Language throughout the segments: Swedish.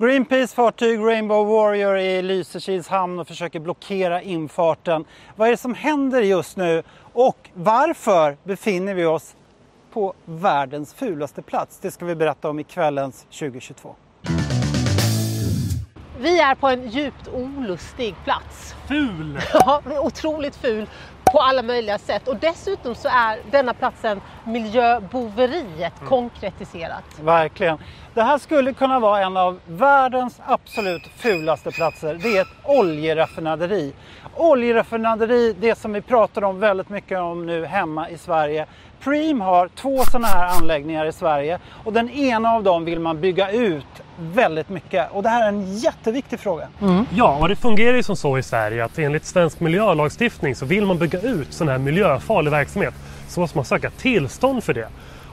Greenpeace fartyg Rainbow Warrior är i Lysekils hamn och försöker blockera infarten. Vad är det som händer just nu och varför befinner vi oss på världens fulaste plats? Det ska vi berätta om i kvällens 2022. Vi är på en djupt olustig plats. Ful! Ja, otroligt ful på alla möjliga sätt. Och dessutom så är denna platsen miljöboveriet Mm. konkretiserat. Verkligen. Det här skulle kunna vara en av världens absolut fulaste platser. Det är ett oljeraffinaderi. Oljeraffinaderi, det som vi pratar om väldigt mycket om nu hemma i Sverige. Preem har två sådana här anläggningar i Sverige och den ena av dem vill man bygga ut väldigt mycket. Och det här är en jätteviktig fråga. Ja, och det fungerar ju som så i Sverige att enligt svensk miljölagstiftning så vill man bygga ut sån här miljöfarlig verksamhet så måste man söka tillstånd för det.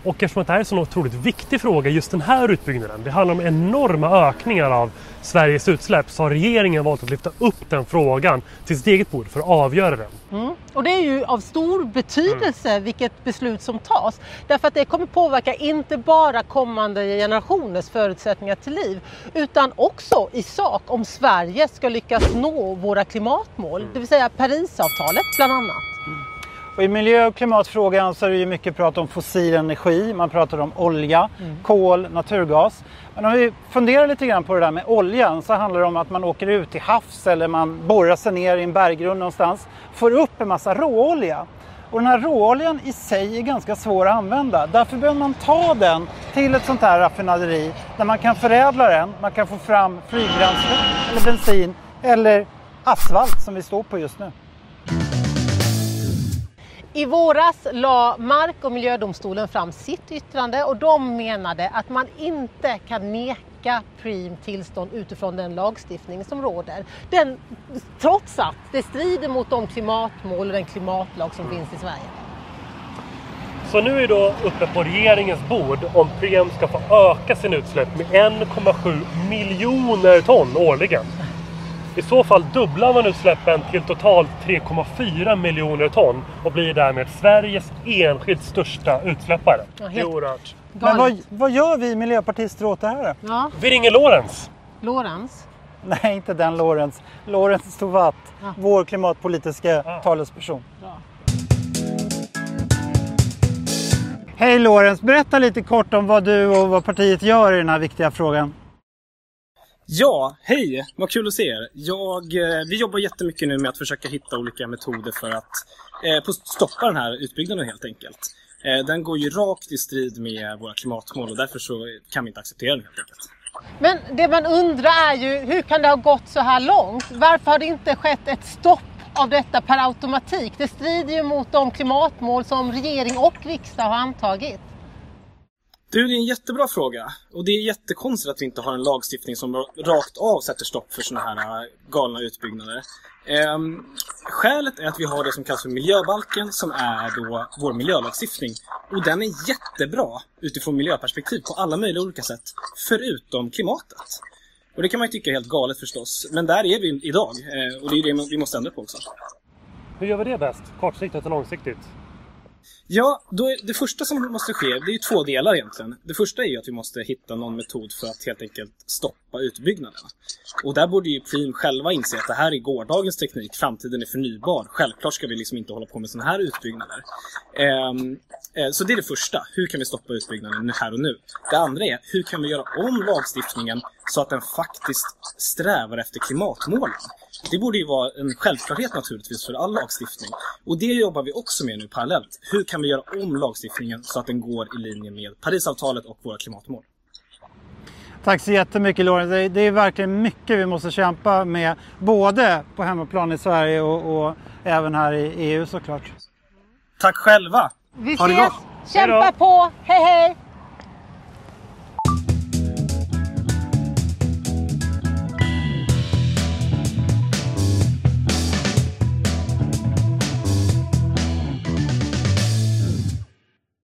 Och eftersom det här är en så otroligt viktig fråga, just den här utbyggnaden, det handlar om enorma ökningar av Sveriges utsläpp, så har regeringen valt att lyfta upp den frågan till sitt eget bord för att avgöra den. Och det är ju av stor betydelse vilket beslut som tas. Därför att det kommer påverka inte bara kommande generationers förutsättningar till liv utan också i sak om Sverige ska lyckas nå våra klimatmål, det vill säga Parisavtalet bland annat. Och I miljö och klimatfrågan så är det ju mycket prat om fossil energi. Man pratar om olja, kol, naturgas. Men om vi funderar lite grann på det där med oljan så handlar det om att man åker ut till havs eller man borrar sig ner i en berggrund någonstans. Får upp en massa råolja. Och den här råoljan i sig är ganska svår att använda. Därför behöver man ta den till ett sånt här raffinaderi där man kan förädla den. Man kan få fram flygbränsle eller bensin eller asfalt som vi står på just nu. I våras la Mark och miljödomstolen fram sitt yttrande och de menade att man inte kan neka Preem tillstånd utifrån den lagstiftning som råder. Den, trots att det strider mot de klimatmål och den klimatlag som finns i Sverige. Så nu är då uppe på regeringens bord om Preem ska få öka sin utsläpp med 1,7 miljoner ton årligen. I så fall dubblar man utsläppen till totalt 3,4 miljoner ton och blir därmed Sveriges enskilt största utsläppare. Ja, Det är oerhört. Men vad, vad gör vi miljöpartister åt det här? Ja, Vi ringer Lorentz. Lorentz. Nej, inte den Lorentz. Lorentz Tovatt, Ja. vår klimatpolitiska Ah. talesperson. Bra. Hej Lorentz, berätta lite kort om vad du och vad partiet gör i den här viktiga frågan. Ja, hej! Vad kul att se er. Jag, eh, vi jobbar jättemycket nu med att försöka hitta olika metoder för att eh, stoppa den här utbyggnaden helt enkelt. Eh, den går ju rakt i strid med våra klimatmål och därför så kan vi inte acceptera den helt enkelt. Men det man undrar är ju hur kan det ha gått så här långt? Varför har det inte skett ett stopp av detta per automatik? Det strider ju mot de klimatmål som regering och riksdag har antagit. Du, det är en jättebra fråga. Och det är jättekonstigt att vi inte har en lagstiftning som rakt av sätter stopp för sådana här äh, galna utbyggnader. Ehm, skälet är att vi har det som kallas för miljöbalken som är då vår miljölagstiftning. Och den är jättebra utifrån miljöperspektiv på alla möjliga olika sätt. Förutom klimatet. Och det kan man ju tycka är helt galet förstås. Men där är vi idag. Eh, och det är det vi måste ändra på också. Hur gör vi det bäst? Kortsiktigt och långsiktigt? Ja, då är det första som måste ske, det är ju två delar egentligen. Det första är ju att vi måste hitta någon metod för att helt enkelt stoppa utbyggnaden. Och där borde ju Preem själva inse att det här är gårdagens teknik, framtiden är förnybar. Självklart ska vi liksom inte hålla på med sådana här utbyggnader. Ehm, eh, så det är det första, hur kan vi stoppa utbyggnaden här och nu? Det andra är, hur kan vi göra om lagstiftningen så att den faktiskt strävar efter klimatmålen? Det borde ju vara en självklarhet naturligtvis för all lagstiftning. Och det jobbar vi också med nu parallellt. Hur kan vi göra om lagstiftningen så att den går i linje med Parisavtalet och våra klimatmål? Tack så jättemycket Lorentz. Det är, det är verkligen mycket vi måste kämpa med. Både på hemmaplan i Sverige och, och även här i EU såklart. Tack själva! Vi ses! Kämpa på! Hej hej!